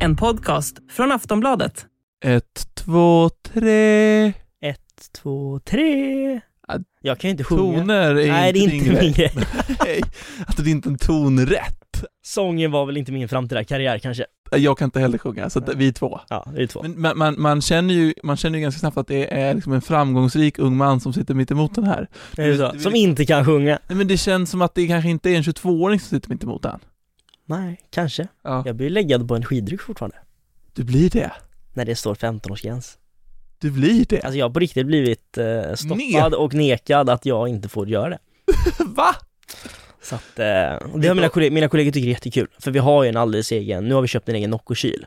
En podcast från Aftonbladet. Ett, två, tre. Ett, två, tre. Ja, Jag kan ju inte sjunga. Toner är Nej, det är inte min grej. Nej, att det är inte en ton rätt. Sången var väl inte min framtida karriär kanske. Jag kan inte heller sjunga, så att vi är två. Ja, det är två. Men man, man, man, känner ju, man känner ju ganska snabbt att det är liksom en framgångsrik ung man som sitter mitt emot den här. är det så? Som inte kan sjunga. Nej, men det känns som att det kanske inte är en 22-åring som sitter mitt emot den. Nej, kanske. Ja. Jag blir läggad på energidryck fortfarande. Du blir det. När det står 15-årsgräns. Du blir det. Alltså jag har på riktigt blivit eh, stoppad Ne- och nekad att jag inte får göra det. Va? Så att, eh, det har mina kollegor, mina kollegor tycker är jättekul. För vi har ju en alldeles egen, nu har vi köpt en egen Nocco-kyl.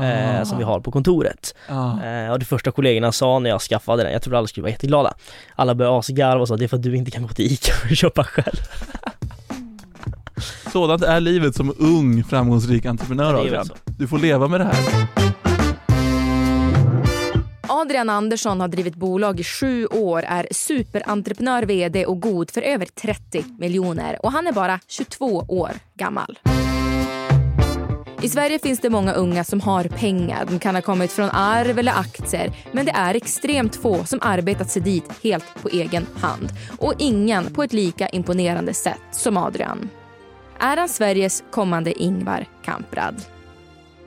Eh, Ah. som vi har på kontoret. Ja. Eh, och det första kollegorna sa när jag skaffade den, jag trodde alla skulle vara jätteglada. Alla började asgarva och sa det är för att du inte kan gå till ICA och köpa själv. Sådant är livet som ung framgångsrik entreprenör Adrian. Du får leva med det här. Adrian Andersson har drivit bolag i sju år, är superentreprenör, vd och god för över 30 miljoner. Och han är bara 22 år gammal. I Sverige finns det många unga som har pengar. De kan ha kommit från arv eller aktier. Men det är extremt få som arbetat sig dit helt på egen hand. Och ingen på ett lika imponerande sätt som Adrian. Är han Sveriges kommande Ingvar Kamprad?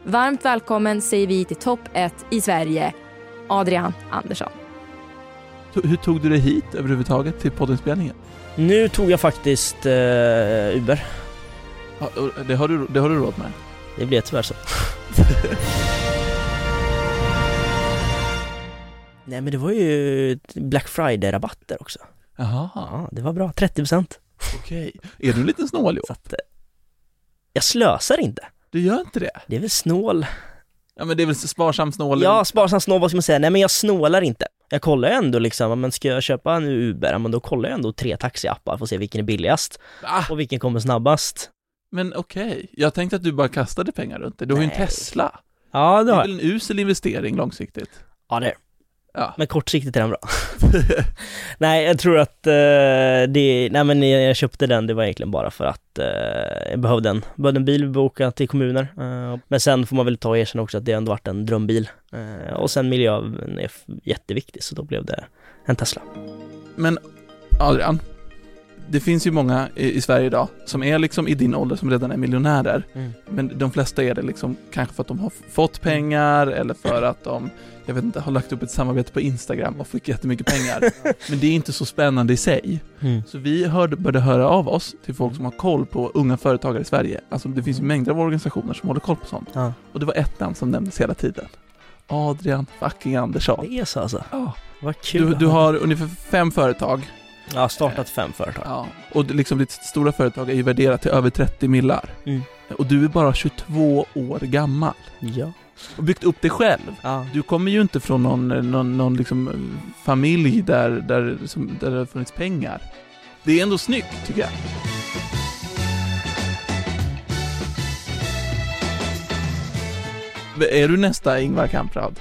Varmt välkommen säger vi till topp 1 i Sverige, Adrian Andersson. Hur- tog du dig hit överhuvudtaget till poddinspelningen? Nu tog jag faktiskt eh, Uber. Ja, Det har du, det har du råd med? Det blev tyvärr så. Nej men det var ju Black Friday-rabatter också. Jaha, Ja, det var bra. 30% okej. Är du en liten snål Så att, eh, jag slösar inte. Du gör inte det? Det är väl snål. Ja men det är väl sparsam snål? Ja, sparsam snål, vad ska man säga? Nej men jag snålar inte. Jag kollar ju ändå liksom, men ska jag köpa en Uber, men då kollar jag ändå tre taxiappar för att se vilken är billigast Va? och vilken kommer snabbast. Men okej, jag tänkte att du bara kastade pengar runt det. Du har ju en. Tesla. Ja, Det det är har väl jag. en usel investering långsiktigt? Ja, det är. Ja. Men kortsiktigt är den bra. nej, jag tror att eh, det, nej men jag, jag köpte den, det var egentligen bara för att eh, jag behövde en, behövde en bil, boka till kommuner. Eh, men sen får man väl ta och erkänna också att det ändå varit en drömbil. Eh, och sen miljön är jätteviktig, så då blev det en Tesla. Men Adrian, det finns ju många i, i Sverige idag som är liksom i din ålder som redan är miljonärer. Mm. Men de flesta är det liksom kanske för att de har fått pengar eller för att de, jag vet inte, har lagt upp ett samarbete på Instagram och fick jättemycket pengar. Men det är inte så spännande i sig. Mm. Så vi hörde, började höra av oss till folk som har koll på unga företagare i Sverige. Alltså det finns ju mängder av organisationer som håller koll på sånt. Ja, Och det var ett namn som nämndes hela tiden. Adrian fucking Andersson. det är så alltså. Ja. Vad kul. Du, du har ungefär fem företag. Har startat fem företag. Ja. Och det- liksom ditt stora företag är ju värderat till över 30 millar. Mm. Och du är bara 22 år gammal. Ja. Och byggt upp det själv. ja. Du kommer ju inte från någon, någon, någon liksom eh, familj där, där, som, där det har funnits pengar. Det är ändå snyggt, tycker jag. Är du nästa Ingvar Kamprad?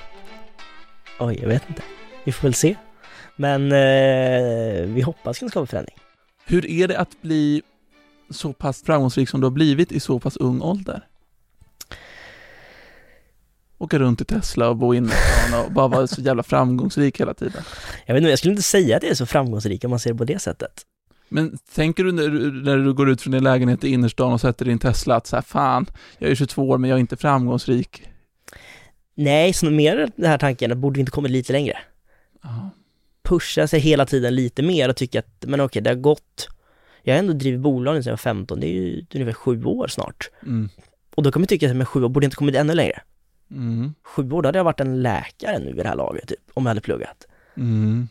Oj, jag vet inte. Vi får väl se. Men eh, vi hoppas kunna skapa förändring. Hur är det att bli så pass framgångsrik som du har blivit i så pass ung ålder? Åka runt i Tesla och bo inne och bara vara så jävla framgångsrik hela tiden. Jag vet inte, jag skulle inte säga att det är så framgångsrik om man ser det på det sättet. Men tänker du när, du- när du går ut från din lägenhet i innerstan och sätter din Tesla att så här, fan, jag är 22 år men jag är inte framgångsrik. Nej, så mer den här tanken, att borde vi inte kommit lite längre? Ja. Pusha sig hela tiden lite mer och tycka att, men okej, det har gått. Jag har ändå drivit bolag sedan jag var 15, det är ju ungefär sju år snart. Mm. Och då kan man tycka att men sju år borde inte kommit ännu längre. Mm. Sju år, då hade jag varit en läkare nu vid det här laget, typ, om jag hade pluggat. Mm.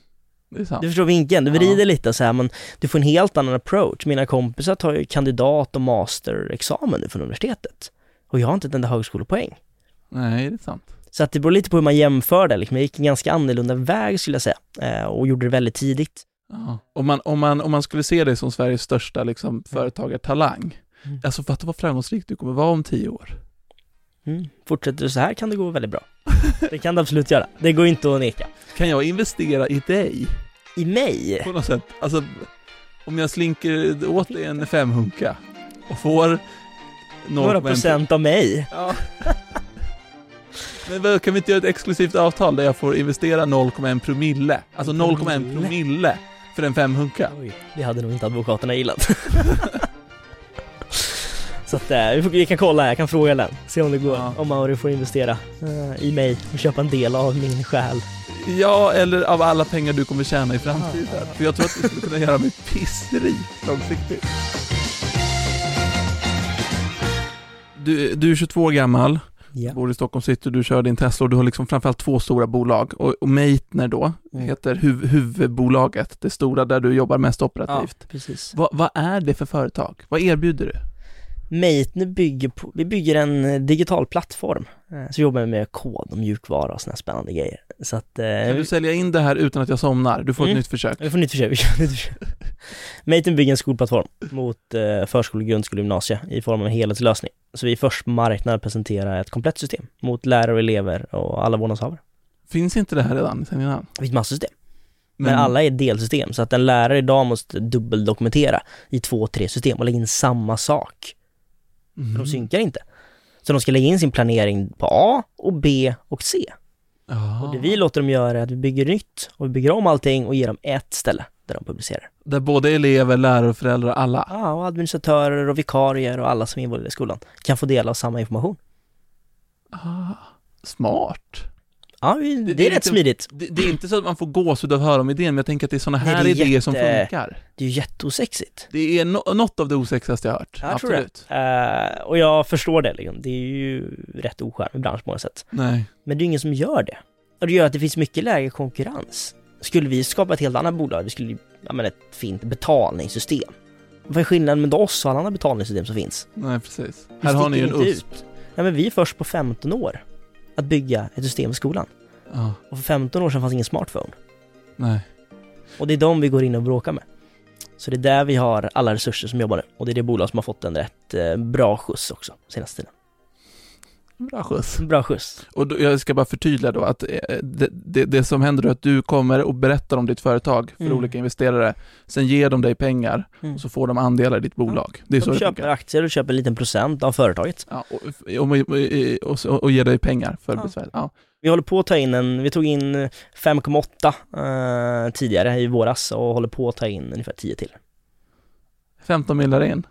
Det är sant. Du förstår vinkeln, du vrider Ja. lite så här, men du får en helt annan approach. Mina kompisar tar ju kandidat och masterexamen nu från universitetet. Och jag har inte ett enda högskolepoäng. Nej, det är sant. Så att det beror lite på hur man jämför det. Liksom. Jag gick en ganska annorlunda väg skulle jag säga. Eh, och gjorde det väldigt tidigt. Ja. Om, man, om, man, om man skulle se dig som Sveriges största liksom, företagartalang, Mm. alltså fatta vad framgångsrik du kommer vara om tio år. Mm. Fortsätter du så här kan det gå väldigt bra. Det kan det absolut göra. Det går inte att neka. Kan jag investera i dig I mig? på något sätt? Alltså, om jag slinker åt dig en femhunka och får Några 0,1 procent av mig? Ja. Men kan vi inte göra ett exklusivt avtal där jag får investera 0,1 promille? Alltså 0,1 promille för en femhunka? Oj, det hade nog inte advokaterna gillat. Så att eh, vi, får, vi kan kolla, jag kan fråga den. Se om det går. Ja. Om Mauri får investera eh, i mig och köpa en del av min själ. Ja, eller av alla pengar du kommer tjäna i framtiden. För jag tror att du skulle kunna göra mig pissrik långsiktigt. Du, du är 22 år gammal, Ja. bor i Stockholm city, du kör din Tesla och du har liksom framförallt två stora bolag. Och, och Meitner då, Mm. heter huv, huvudbolaget, det stora där du jobbar mest operativt. precis. Vad, vad är det för företag? Vad erbjuder du? Meitner bygger på, vi bygger en eh, digital plattform. Eh, så jobbar vi med kod och mjukvara och sådana här spännande grejer. Så att, eh, Kan du sälja in det här utan att jag somnar? Du får Mm. ett nytt försök. Vi får nytt försök, vi kör nytt försök. Meitner bygger en skolplattform mot eh, förskole, grundskole gymnasie i form av en helhetslösning. Så vi är först att presentera ett komplett system mot lärare och elever och alla vårdnadshavare. Finns inte det här redan sen innan? Det finns massor system, men, alla är delsystem. Så att en lärare idag måste dubbeldokumentera i två, tre system och lägga in samma sak. För Mm. de synkar inte. Så de ska lägga in sin planering på A och B och C. Ja. Och det vi låter dem göra är att vi bygger nytt och vi bygger om allting och ger dem ett ställe där de publicerar. Där både elever, lärare och föräldrar, alla. Ja, och administratörer och vikarier och alla som är involverade i skolan kan få del av samma information. Ah, smart. Ja, det, det är är rätt lite- smidigt. Det, det är inte så att man får gåshud av att höra om idén, men jag tänker att det är sådana Nej, här det är idéer som jätte- funkar. Det är ju jätteosexigt. Det är no något av det osexigaste jag har hört. Jag tror det. Absolut. Eh, och jag förstår det liksom. Det är ju rätt oskärmig bransch på många sätt. Nej. Men det är ingen som gör det. Och det gör att det finns mycket lägre konkurrens. Skulle vi skapa ett helt annat bolag, vi skulle ja, men ett fint betalningssystem. Vad är skillnaden med oss och alla andra betalningssystem som finns? Nej, precis. Vi Här har ni ju en USP. ut. Ja, men vi är först på 15 år att bygga ett system i skolan. Ja, Och för 15 år sedan fanns ingen smartphone. nej. Och det är de vi går in och bråkar med. Så det är där vi har alla resurser som jobbar nu. Och det är det bolag som har fått en rätt eh, bra skjuts också senaste tiden. Bra skjuts. Bra skjuts. Och då, jag ska bara förtydliga då att eh, det, det, det som händer är att du kommer och berättar om ditt företag för Mm. olika investerare. Sen ger de dig pengar Mm. och så får de andelar i ditt bolag. Det är så De det köper funkar. aktier och köper en liten procent av företaget. Ja, och, och, och, och, ger dig pengar för Ja. besvär. Ja. Vi håller på att ta in en, vi tog in 5,8 eh, tidigare i våras och håller på att ta in ungefär 10 till. 15 millar in.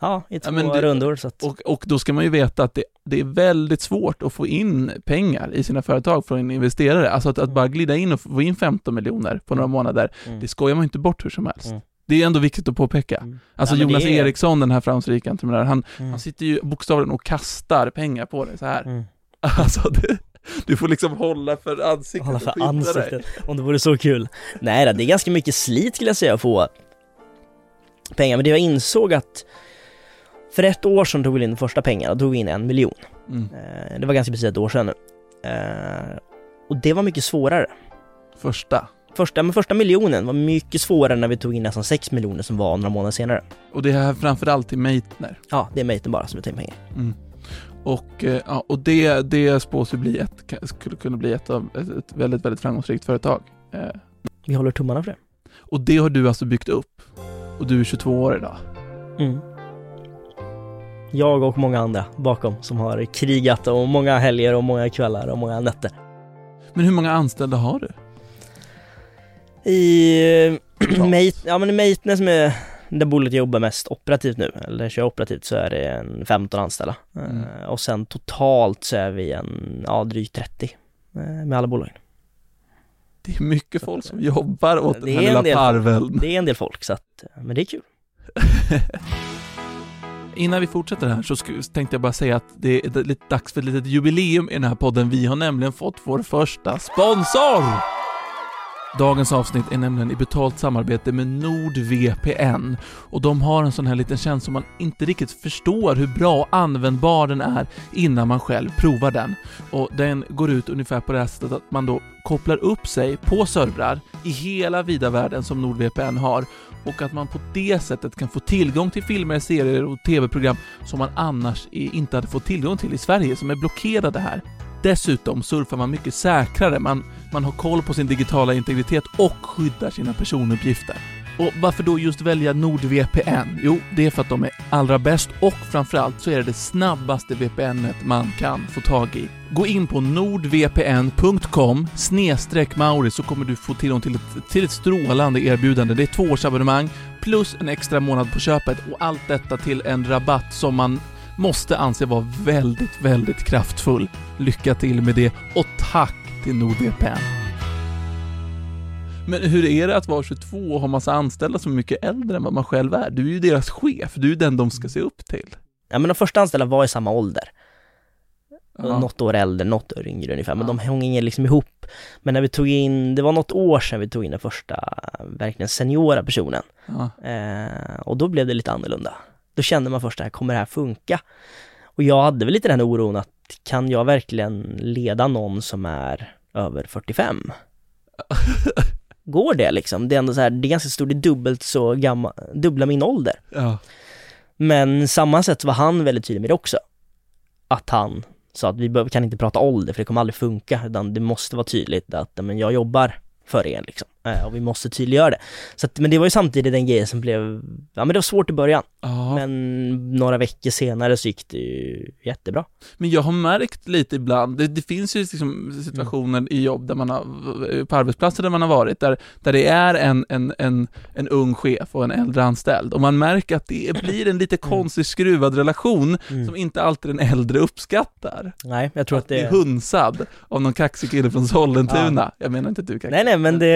Ja, i två men det- rundor så att, Och, och då ska man ju veta att det, det är väldigt svårt att få in pengar i sina företag från investerare. Alltså att, att bara glida in och få in 15 miljoner på några månader, mm. det skojar man inte bort hur som helst. Mm. Det är ändå viktigt att påpeka. Mm. Alltså Ja, Jonas är- Eriksson, den här framgångsrika entreprenören, han, Mm. han sitter ju bokstavligen och kastar pengar på dig så här. Mm. Alltså det, du får liksom hålla för ansiktet Hålla för skydda dig. ansiktet, om det vore så kul. Nej det är ganska mycket slit skulle jag säga att få pengar, men det jag insåg att för ett år sedan tog vi in de första pengarna, då tog vi in en miljon. Mm. Eh, Det var ganska precis ett år sedan nu. Eh, Och det var mycket svårare. Första. Första, men första miljonen var mycket svårare när vi tog in nästan 6 miljoner som var några månader senare. Och det är framförallt till Meitner. Ja, det är Maten bara som tar in pengar. Mm. Och, eh, ja, och det, det spås ju bli ett, skulle kunna bli ett, av, ett, väldigt, väldigt framgångsrikt företag. Vi håller tummarna för det. Och det har du alltså byggt upp. Och du är 22 år idag. Mm. Jag och många andra bakom som har krigat och många helger och många kvällar och många nätter. Men hur många anställda har du? I Mate, ja men i Matenes som är det bolaget jag jobbar mest operativt nu, eller kör operativt, så är det en 15 anställda. Mm. Eh, Och sen totalt så är vi en, ja drygt 30 eh, med alla bolagen. Det är mycket folk som jobbar åt den här lilla parveln. Det är en del folk så att, eh, men det är kul. Innan vi fortsätter här så tänkte jag bara säga att det är lite dags för ett litet jubileum i den här podden. Vi har nämligen fått vår första sponsor! Dagens avsnitt är nämligen i betalt samarbete med NordVPN och de har en sån här liten tjänst som man inte riktigt förstår hur bra och användbar den är innan man själv provar den. Och den går ut ungefär på det här sättet att man då kopplar upp sig på servrar i hela vida världen som NordVPN har och att man på det sättet kan få tillgång till filmer, serier och tv-program som man annars inte hade fått tillgång till i Sverige, som är blockerade här. Dessutom surfar man mycket säkrare, man, man har koll på sin digitala integritet och skyddar sina personuppgifter. Och varför då just välja NordVPN? Jo, det är för att de är allra bäst och framförallt så är det det snabbaste VPNet man kan få tag i. Gå in på nordvpn.com Mauri så kommer du få tillgång till ett, till ett strålande erbjudande. Det är två års abonnemang plus en extra månad på köpet och allt detta till en rabatt som man måste anse vara väldigt, väldigt kraftfull. Lycka till med det och tack till NordVPN. Men hur är det att vara 22 och ha massa anställda som är mycket äldre än vad man själv är? Du är ju deras chef, du är ju den de ska se upp till. Ja men de första anställda var i samma ålder. Ja. Något år äldre, något år yngre ungefär, men de hänger liksom ihop. Men när vi tog in, det var något år sedan vi tog in den första verkligen seniora personen. Ja. Eh, och då blev det lite annorlunda. Då kände man först det här, kommer det här funka? Och jag hade väl lite den oron att kan jag verkligen leda någon som är över 45? Går det liksom? Det är ändå så här, det är ganska stort, det är dubbelt så gammal, dubbla min ålder. Ja. Men samma sätt var han väldigt tydlig med det också. Att han sa att vi kan inte prata ålder för det kommer aldrig funka, utan det måste vara tydligt att men jag jobbar för er liksom. Eh, Och vi måste tydliggöra det. Så att, men det var ju samtidigt en grej som blev, ja men det var svårt i början. ja. Men några veckor senare så gick det ju jättebra. Men jag har märkt lite ibland, det, det finns ju liksom situationer i jobb där man har, på arbetsplatser där man har varit, där, där det är en, en, en, en ung chef och en äldre anställd och man märker att det blir en lite konstig skruvad relation Mm. som inte alltid den äldre uppskattar. Nej, jag tror att Blir det... hunsad av någon kaxig kille från Sollentuna. Jag menar inte att du är kaxig. Nej, nej, men det,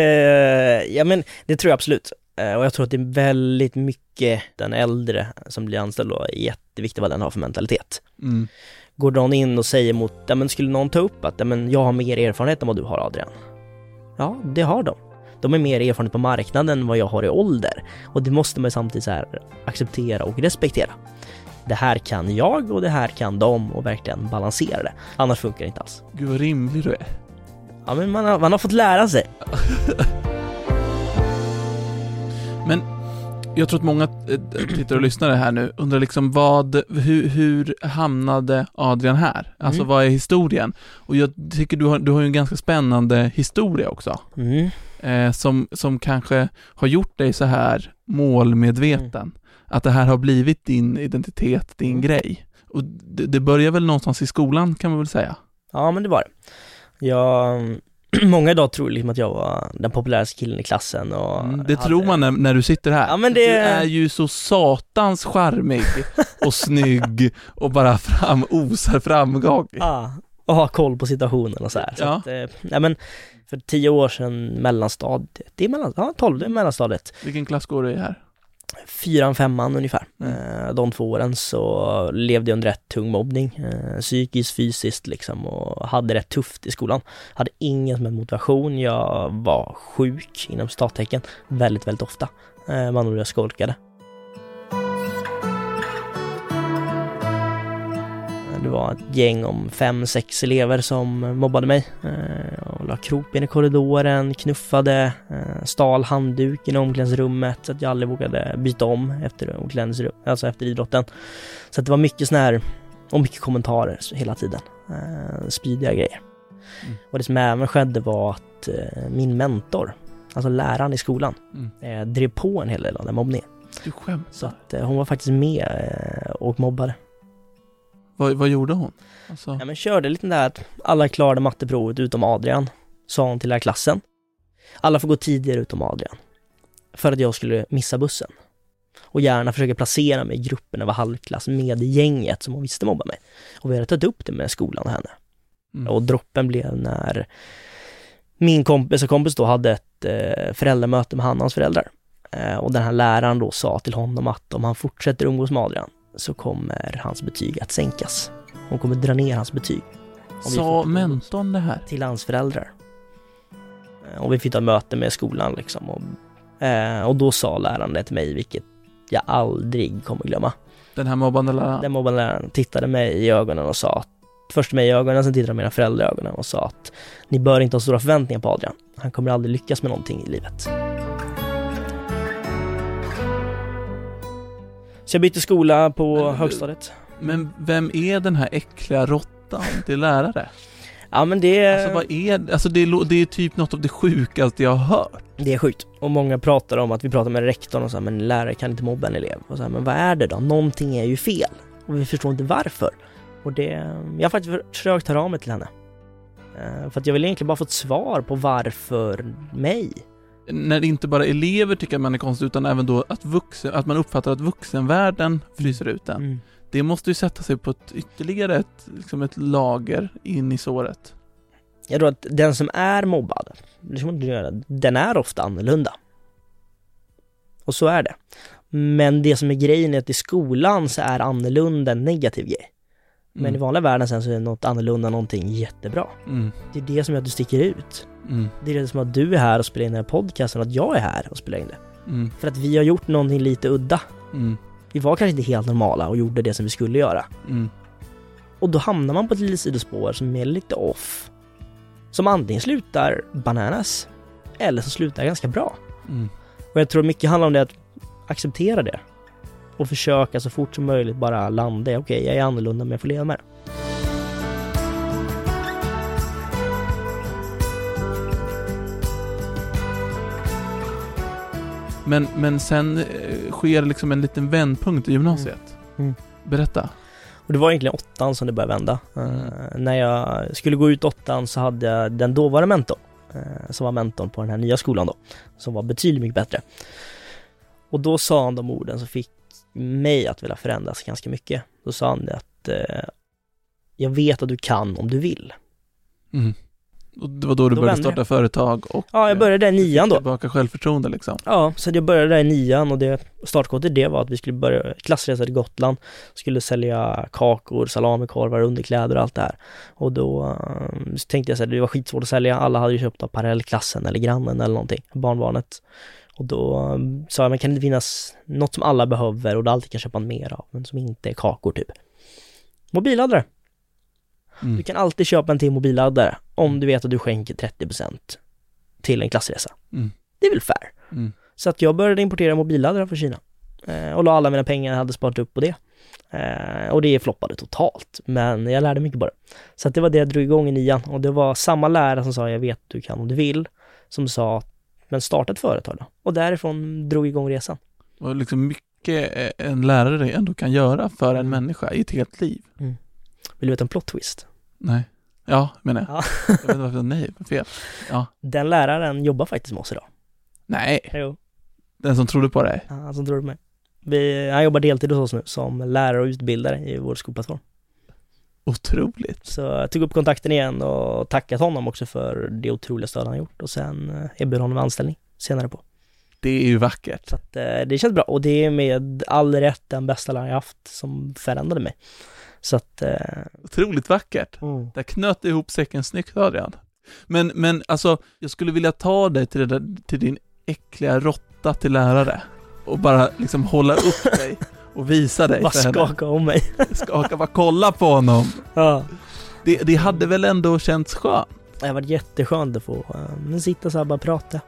ja men det tror jag absolut. Eh, Och jag tror att det är väldigt mycket den äldre som blir anställd och är jätteviktigt vad den har för mentalitet. Mm. Går någon in och säger mot, ja men skulle någon ta upp att, ja men jag har mer erfarenhet än vad du har Adrian. Ja, det har de. De är mer erfarenhet på marknaden än vad jag har i ålder. Och det måste man ju samtidigt så här acceptera och respektera. Det här kan jag och det här kan de och verkligen balansera det. Annars funkar det inte alls. Gud vad rimlig du är. Ja men man har, man har fått lära sig. Men jag tror att många eh, tittar och lyssnare här nu undrar liksom vad, hur, hur hamnade Adrian här? Alltså Mm. vad är historien? Och jag tycker du har, du har ju en ganska spännande historia också. Mm. Eh, som, som kanske har gjort dig så här målmedveten. Att det här har blivit din identitet, din Mm. grej. Och det, det börjar väl någonstans i skolan kan man väl säga? Ja men det var det. Jag, många idag tror liksom att jag var den populäraste killen i klassen och Mm, det hade- tror man när, när du sitter här. Ja, men det- Du är ju så satans charmig och snygg och bara fram, osar framgång. Ja, och ha koll på situationen och så här. Så Ja. att, eh, nej men för tio år sedan mellanstadiet, det är mellan, ja 12, det är mellanstadiet. Vilken klass går du i här? Fyran, femman ungefär. Mm. Eh, de två åren så levde jag under rätt tung mobbning, eh, psykiskt, fysiskt liksom och hade rätt tufft i skolan. Hade inget med motivation, jag var sjuk inom citattecken väldigt, väldigt ofta. Eh, man jag skolkade. Det var ett gäng om fem, sex elever som mobbade mig eh, och la kroppen i korridoren, knuffade, eh, stal handduken i omklädningsrummet så att jag aldrig vågade byta om efter, omklädningsrum, alltså efter idrotten. Så att det var mycket sån här, och mycket kommentarer hela tiden. Eh, spydiga grejer. Mm. Och det som även skedde var att min mentor, alltså läraren i skolan, Mm. drev på en hel del av den mobbningen. Du skämtar. Så att hon var faktiskt med och mobbade. Vad, vad gjorde hon? Alltså, Ja, men körde lite där att alla klarade matteprovet utom Adrian, sa hon till hela klassen. Alla får gå tidigare utom Adrian. För att jag skulle missa bussen. Och gärna försöka placera mig i gruppen över halvklass med gänget som hon visste mobbade mig. Och vi hade tagit upp det med skolan och henne. mm. Och droppen blev när min kompis och kompis då hade ett eh, föräldramöte med Hannans föräldrar. Eh, och den här läraren då sa till honom att om han fortsätter umgås med Adrian så kommer hans betyg att sänkas. Hon kommer dra ner hans betyg. Sa mentorn det här? Till hans föräldrar. Eh, och vi fick ta möte med skolan liksom. Och, eh, och då sa läraren det till mig, vilket jag aldrig kommer glömma. Den här mobbande läraren? Den mobbande läraren tittade mig i ögonen och sa att, först mig i ögonen, sen tittade mina föräldrar i ögonen och sa att ni bör inte ha stora förväntningar på Adrian. Han kommer aldrig lyckas med någonting i livet. Så jag bytte skola på Men- högstadiet. Men vem är den här äckliga råttan till lärare? Ja men det, Alltså vad är? Alltså det är, det är typ något av det sjukaste jag har hört. det är sjukt. Och många pratar om att vi pratar med rektorn och så här, men lärare kan inte mobba en elev. Och så här, men vad är det då? Någonting är ju fel. Och vi förstår inte varför. Och det, jag har faktiskt försökt höra av mig till henne. Eh, För att jag vill egentligen bara få ett svar på varför mig. När inte bara elever tycker att man är konstig utan även då att, vuxen, att man uppfattar att vuxenvärlden fryser ut den. Mm. Det måste ju sätta sig på ett, ytterligare ett, liksom ett lager in i såret. Jag tror att den som är mobbad, den är ofta annorlunda. Och så är det. Men det som är grejen är att i skolan så är annorlunda en negativ grej. Men Mm. i vanliga världen sen så är något annorlunda någonting jättebra. Mm. Det är det som gör att du sticker ut. Mm. Det är det som att du är här och spelar in den här podcasten, att jag är här och spelar in det. Mm. För att vi har gjort någonting lite udda. Mm. Vi var kanske inte helt normala och gjorde det som vi skulle göra. Mm. Och då hamnar man på ett litet sidospår som är lite off. Som antingen slutar bananas, eller så slutar ganska bra. Mm. Och jag tror mycket handlar om det att acceptera det. Och försöka så fort som möjligt bara landa i, okej jag är annorlunda men jag får leva med det. Men, men sen eh, sker liksom en liten vändpunkt i gymnasiet. Mm. Berätta. Och det var egentligen åttan som det började vända. Eh, när jag skulle gå ut åttan så hade jag den dåvarande mentorn, eh, som var mentorn på den här nya skolan då, som var betydligt mycket bättre. Och då sa han de orden som fick mig att vilja förändras ganska mycket. Då sa han att eh, jag vet att du kan om du vill. Mm. Och det var då du Då började starta företag och Ja, jag började där i eh, nian då. tillbaka självförtroende liksom. Ja, så jag började där i nian och det startskottet till det var att vi skulle börja klassresa till Gotland, skulle sälja kakor, salamikorvar, underkläder och allt det här. Och då eh, tänkte jag så här, det var skitsvårt att sälja, alla hade ju köpt av parallellklassen eller grannen eller någonting, barnbarnet. Och då eh, sa jag, men kan det finnas något som alla behöver och du alltid kan köpa mer av, men som inte är kakor typ? Mobilladdare. Mm. Du kan alltid köpa en till mobilladdare om du vet att du skänker 30% till en klassresa. Mm. Det är väl fair? Mm. Så att jag började importera mobilladdare från Kina eh, och la alla mina pengar jag hade sparat upp på det. Eh, och det floppade totalt, men jag lärde mycket på det. Så att det var det jag drog igång i nian och det var samma lärare som sa jag vet du kan om du vill, som sa men starta ett företag då. Och därifrån drog igång resan. Och liksom mycket eh, en lärare ändå kan göra för en människa i ett helt liv. Vill du veta en plot twist? Nej. Ja, menar jag. Ja. Jag vet inte varför, nej, vad fel. Ja. Den läraren jobbar faktiskt med oss idag. Nej, Jo. den som trodde på dig. Han som tror det med. Vi, han jobbar deltid hos oss nu som lärare och utbildare i vår skolplattform. Otroligt. Så jag tog upp kontakten igen och tackat honom också för det otroliga stöd han gjort och sen eh, erbjöd honom anställning senare på. Det är ju vackert. Så att eh, det känns bra och det är med all rätt den bästa läraren jag haft som förändrade mig. Så att... Eh, Otroligt vackert. Där knöt du ihop säcken snyggt Adrian. Men, men alltså, jag skulle vilja ta dig till, där, till din äckliga råtta till lärare och bara liksom hålla upp dig och visa dig bara skaka om mig. Skaka, bara kolla på honom. ja. Det, det hade väl ändå känts skönt? Det har varit jätteskönt att få eh, sitta så här bara prata.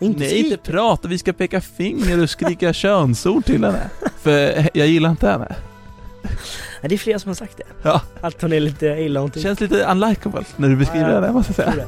Inte Nej, skrika. inte prata, vi ska peka finger och skrika könsord till henne. För jag gillar inte henne. Nej, det är flera som har sagt det. Ja. Att hon är lite illa om Det känns lite unlikable när du beskriver Ja, henne, måste jag säga.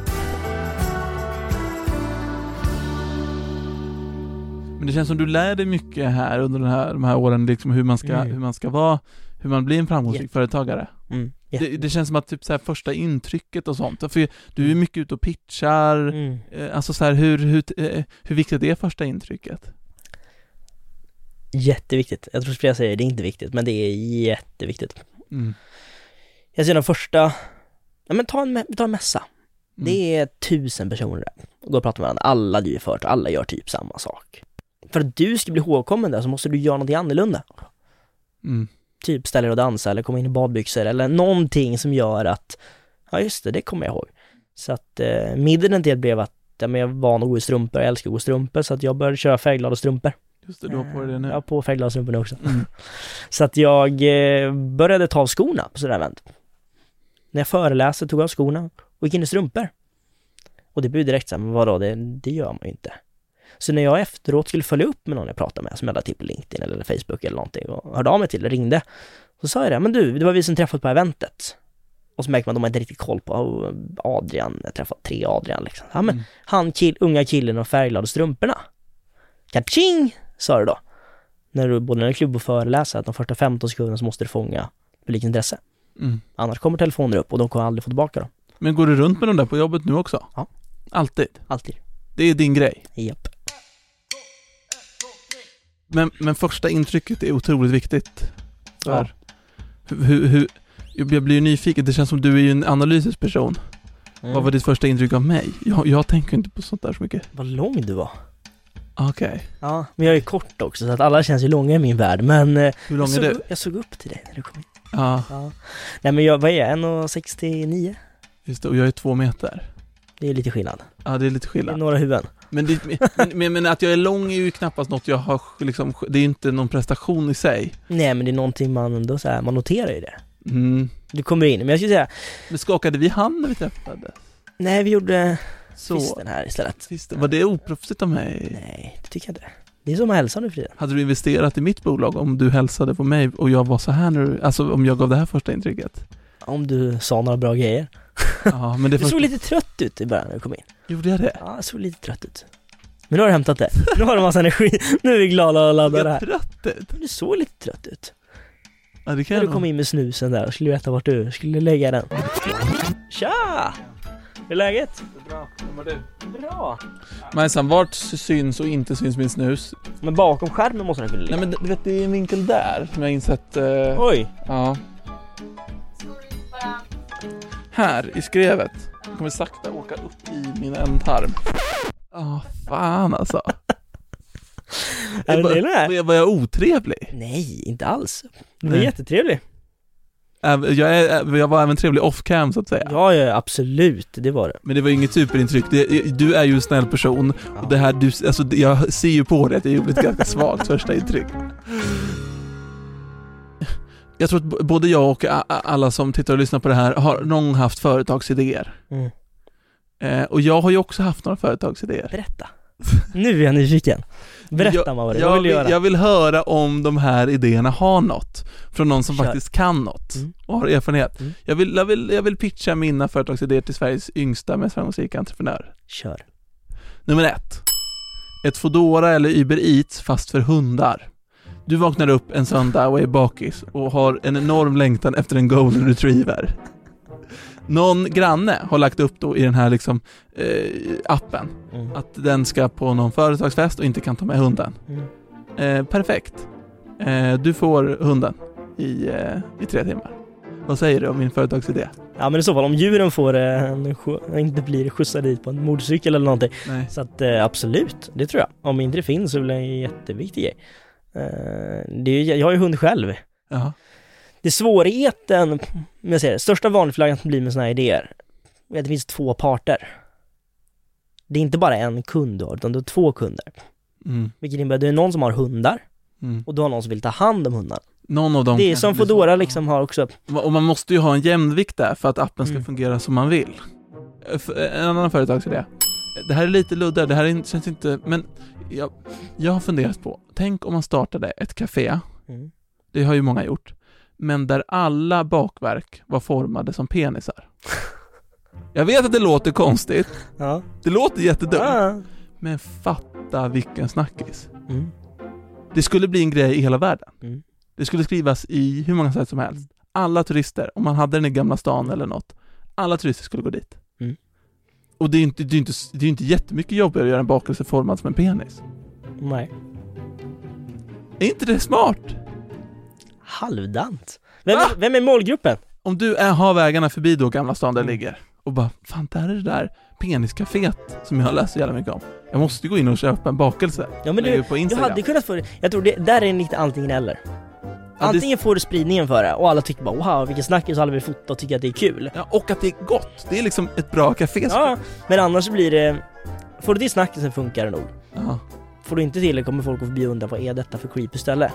Men det känns som du lär dig mycket här under den här, de här åren, liksom hur man ska, Mm. hur man ska vara, hur man blir en framgångsrik Jätte- företagare. Mm. Det, det känns som att typ så här första intrycket och sånt, för du är mycket ute och pitchar, Mm. eh, alltså så här, hur, hur, eh, hur viktigt är första intrycket? Jätteviktigt. Jag tror flera säger det är inte viktigt, men det är jätteviktigt. Mm. Jag ser den första, ja men ta en, tar en mässa. Mm. Det är tusen personer där. Går och pratar med varandra. Alla driver företag, alla gör typ samma sak. För att du ska bli ihågkommen där så måste du göra någonting annorlunda. Mm. Typ ställa dig och dansa eller komma in i badbyxor eller någonting som gör att, ja just det, det kommer jag ihåg. Så att eh, min identitet blev att ja, men jag var van att gå i strumpor, jag älskar att gå i strumpor så att jag började köra färgglada strumpor. Just det, du har på dig det nu. Jag har på färgglada strumpor nu också. Mm. Så att jag eh, började ta av skorna på sådär event. När jag föreläste tog jag av skorna och gick in i strumpor. Och det blev direkt såhär, men vadå, det, det gör man ju inte. Så när jag efteråt skulle följa upp med någon jag pratade med, som jag lade till på LinkedIn eller Facebook eller någonting och hörde av mig till, ringde, så sa jag det, men du, det var vi som träffat på eventet. Och så märker man att de har inte riktigt koll på Adrian, jag träffat tre Adrian liksom. Ja men, han kill, unga killen och färgglada strumporna. Kaching! Sa det då. När du både när du är klubb och föreläser, att de första 15 sekunderna så måste du fånga publikens intresse. Mm. Annars kommer telefoner upp och de kommer aldrig få tillbaka dem. Men går du runt med de där på jobbet nu också? Ja. Alltid? Alltid. Det är din grej? Japp. Men, men första intrycket är otroligt viktigt. Ja. hur, hur, jag blir ju nyfiken, det känns som du är ju en analytisk person. Mm. Vad var ditt första intryck av mig? Jag, jag tänker inte på sånt där så mycket. Vad lång du var. Okej. Ja, men jag är kort också så att alla känns ju långa i min värld men eh, Hur lång är såg, du? jag såg upp till dig när du kom in. Ja, Ja. Nej men jag, vad är jag, 1,69? just det. Och jag är två meter. Det är lite skillnad. Ja, det är lite Det är skillnad. några huvuden. Men, det, men, men, men att jag är lång är ju knappast något jag har liksom, det är ju inte någon prestation i sig. Nej men det är någonting man ändå så här, man noterar ju det. Mm. Du kommer in, men jag skulle säga, Men skakade vi hand när vi träffades? nej vi gjorde Så. twisten här istället. Sist, var det oproffsigt av mig? Nej, det tycker jag inte. Det är som att hälsa nu för tiden. Hade du investerat i mitt bolag om du hälsade på mig och jag var så här du, alltså om jag gav det här första intrycket? Om du sa några bra grejer. Ja, men det Du första, såg lite trött ut i början när du kom in. Gjorde jag det? Ja, jag såg lite trött ut. Men nu har du hämtat det. Nu har du massa energi. Nu är vi glada och laddade här. trött ut? Men du såg lite trött ut. Ja, det kan När du kom in med snusen där och skulle veta vart du skulle lägga den. Tja! Hur är läget? Bra, vem var du? Bra. Majsan, vart syns och inte syns min snus? Men bakom skärmen måste den kunna ligga. Nej men du vet, det är en vinkel där som jag har insett. eh, Oj! Ja. Här i skrevet. Jag kommer sakta åka upp i min ändtarm. Ja, fan alltså. Är det det där? var jag- otrevlig? Nej, inte alls. Du var Nej. jättetrevlig. Jag, är, jag var även trevlig off cam så att säga. Ja, ja, absolut. Det var det. Men det var inget superintryck. Det, du är ju en snäll person. Och det här, du, alltså, jag ser ju på dig att jag gjorde ett ganska svagt första intryck. Jag tror att både jag och alla som tittar och lyssnar på det här har någon haft företagsidéer. Mm. Eh, och jag har ju också haft några företagsidéer. Berätta. Nu är jag nyfiken. Berätta jag, jag Vad vill du göra? Jag vill höra om de här idéerna har något. Från någon som Kör. faktiskt kan något Mm. och har erfarenhet. Mm. Jag, vill, jag, vill, jag vill pitcha mina företagsidéer till Sveriges yngsta, mest framgångsrika entreprenör. Kör. Nummer ett. Ett Foodora eller Uber Eats fast för hundar. Du vaknar upp en söndag och är bakis och har en enorm längtan efter en golden retriever. Någon granne har lagt upp då i den här liksom eh, appen Mm. att den ska på någon företagsfest och inte kan ta med hunden. Mm. Eh, perfekt. Eh, du får hunden i, eh, i tre timmar. Vad säger du om min företagsidé? Ja men i så fall om djuren får en, inte blir skjutsade dit på en motorcykel eller någonting. Nej. Så att eh, absolut, det tror jag. Om inte det finns så blir det en jätteviktig grej. Eh, det är, ju- jag har ju hund själv. Ja. Det är svårigheten, om jag säger det, största vanligheten att bli med sådana här idéer, är att det finns två parter. Det är inte bara en kund du har, utan du har två kunder. Mm. Vilket innebär att det är någon som har hundar Mm. och du har någon som vill ta hand om hundarna. Någon av dem Det är som blir Foodora liksom har också, Och man måste ju ha en jämvikt där för att appen ska Mm. fungera som man vill. En annan företagsidé. Det här är lite luddigare, det här är, känns inte, men jag, jag har funderat på, tänk om man startade ett café, mm. det har ju många gjort, men där alla bakverk var formade som penisar. Jag vet att det låter konstigt, ja. det låter jättedumt, ja. men fatta vilken snackis. Mm. Det skulle bli en grej i hela världen. Mm. Det skulle skrivas i hur många sätt som helst. Alla turister, om man hade den i Gamla stan eller något, alla turister skulle gå dit. Och det är ju inte, det är inte, det är inte jättemycket jobbigare att göra en bakelse formad som en penis. Nej. Är inte det smart? Halvdant. Vem, Va? vem är målgruppen? Om du är, har vägarna förbi då Gamla stan där Mm. ligger och bara, fan där är det där peniscaféet som jag har läst så jävla mycket om. Jag måste gå in och köpa en bakelse. Ja men Lägga du, på du Instagram. hade kunnat få det, jag tror det, där är lite antingen eller. Ja, Antingen får du spridningen för det och alla tycker bara wow vilken snackis och alla vill fota och tycker att det är kul. Ja, och att det är gott. Det är liksom ett bra café. Ja, men annars blir det Får du till snackisen funkar det nog. Ja. Får du inte till det kommer folk att beundra vad är detta för creepy ställe?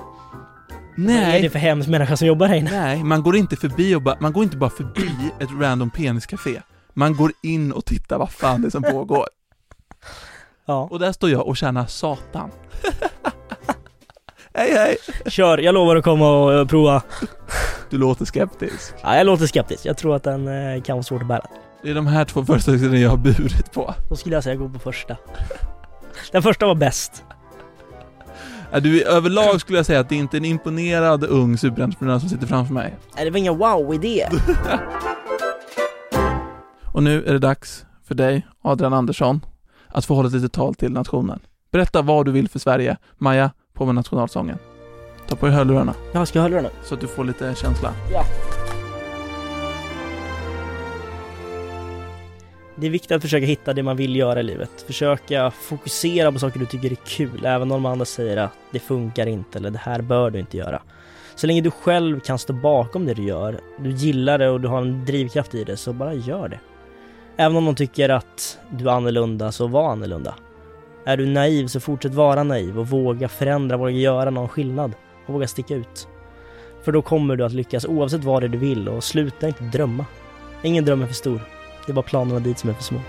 Vad är det Nej, för hemsk människa som jobbar här inne? nej, man går inte förbi och bara, man går inte bara förbi ett random peniscafé. Man går in och tittar vad fan det är som pågår. Ja, Och där står jag och tjänar satan. hej hej! kör, jag lovar att komma och eh, prova. Du låter skeptisk. Ja, jag låter skeptisk. Jag tror att den eh, kan vara svårt att bära. Det är de här två föreställningarna jag har burit på. Då skulle jag säga gå på första. Den första var bäst. Ja, Du, överlag skulle jag säga att det inte är en imponerad ung superentreprenör som sitter framför mig. Nej, det var ingen wow-idé. Och nu är det dags för dig, Adrian Andersson, att få hålla ett litet tal till nationen. Berätta vad du vill för Sverige. Maja, på med nationalsången. Ta på dig hörlurarna Ja, ska jag höra den? så att du får lite känsla. Det är viktigt att försöka hitta det man vill göra i livet. Försöka fokusera på saker du tycker är kul, även om de andra säger att det funkar inte eller det här bör du inte göra. Så länge du själv kan stå bakom det du gör, du gillar det och du har en drivkraft i det, så bara gör det. Även om de tycker att du är annorlunda, så var annorlunda. Är du naiv, så fortsätt vara naiv och våga förändra, våga göra någon skillnad och våga sticka ut. För då kommer du att lyckas oavsett vad det är du vill och sluta inte drömma. Ingen dröm är för stor. Det är bara planerna dit som är för små.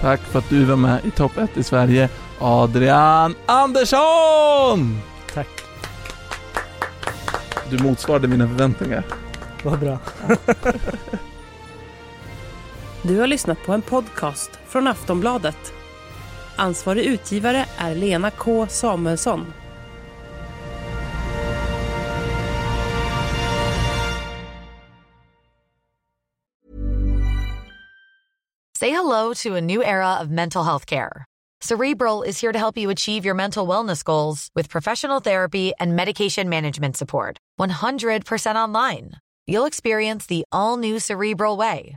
Tack för att du var med i Topp 1 i Sverige, Adrian Andersson! Tack. Du motsvarade mina förväntningar. Vad bra. Du har lyssnat på en podcast från Aftonbladet. Ansvarig utgivare är Lena K Samuelsson. Say hello to a new era of mental health care. Cerebral is here to help you achieve your mental wellness goals with professional therapy and medication management support. 100% online. You'll experience the all new Cerebral Way,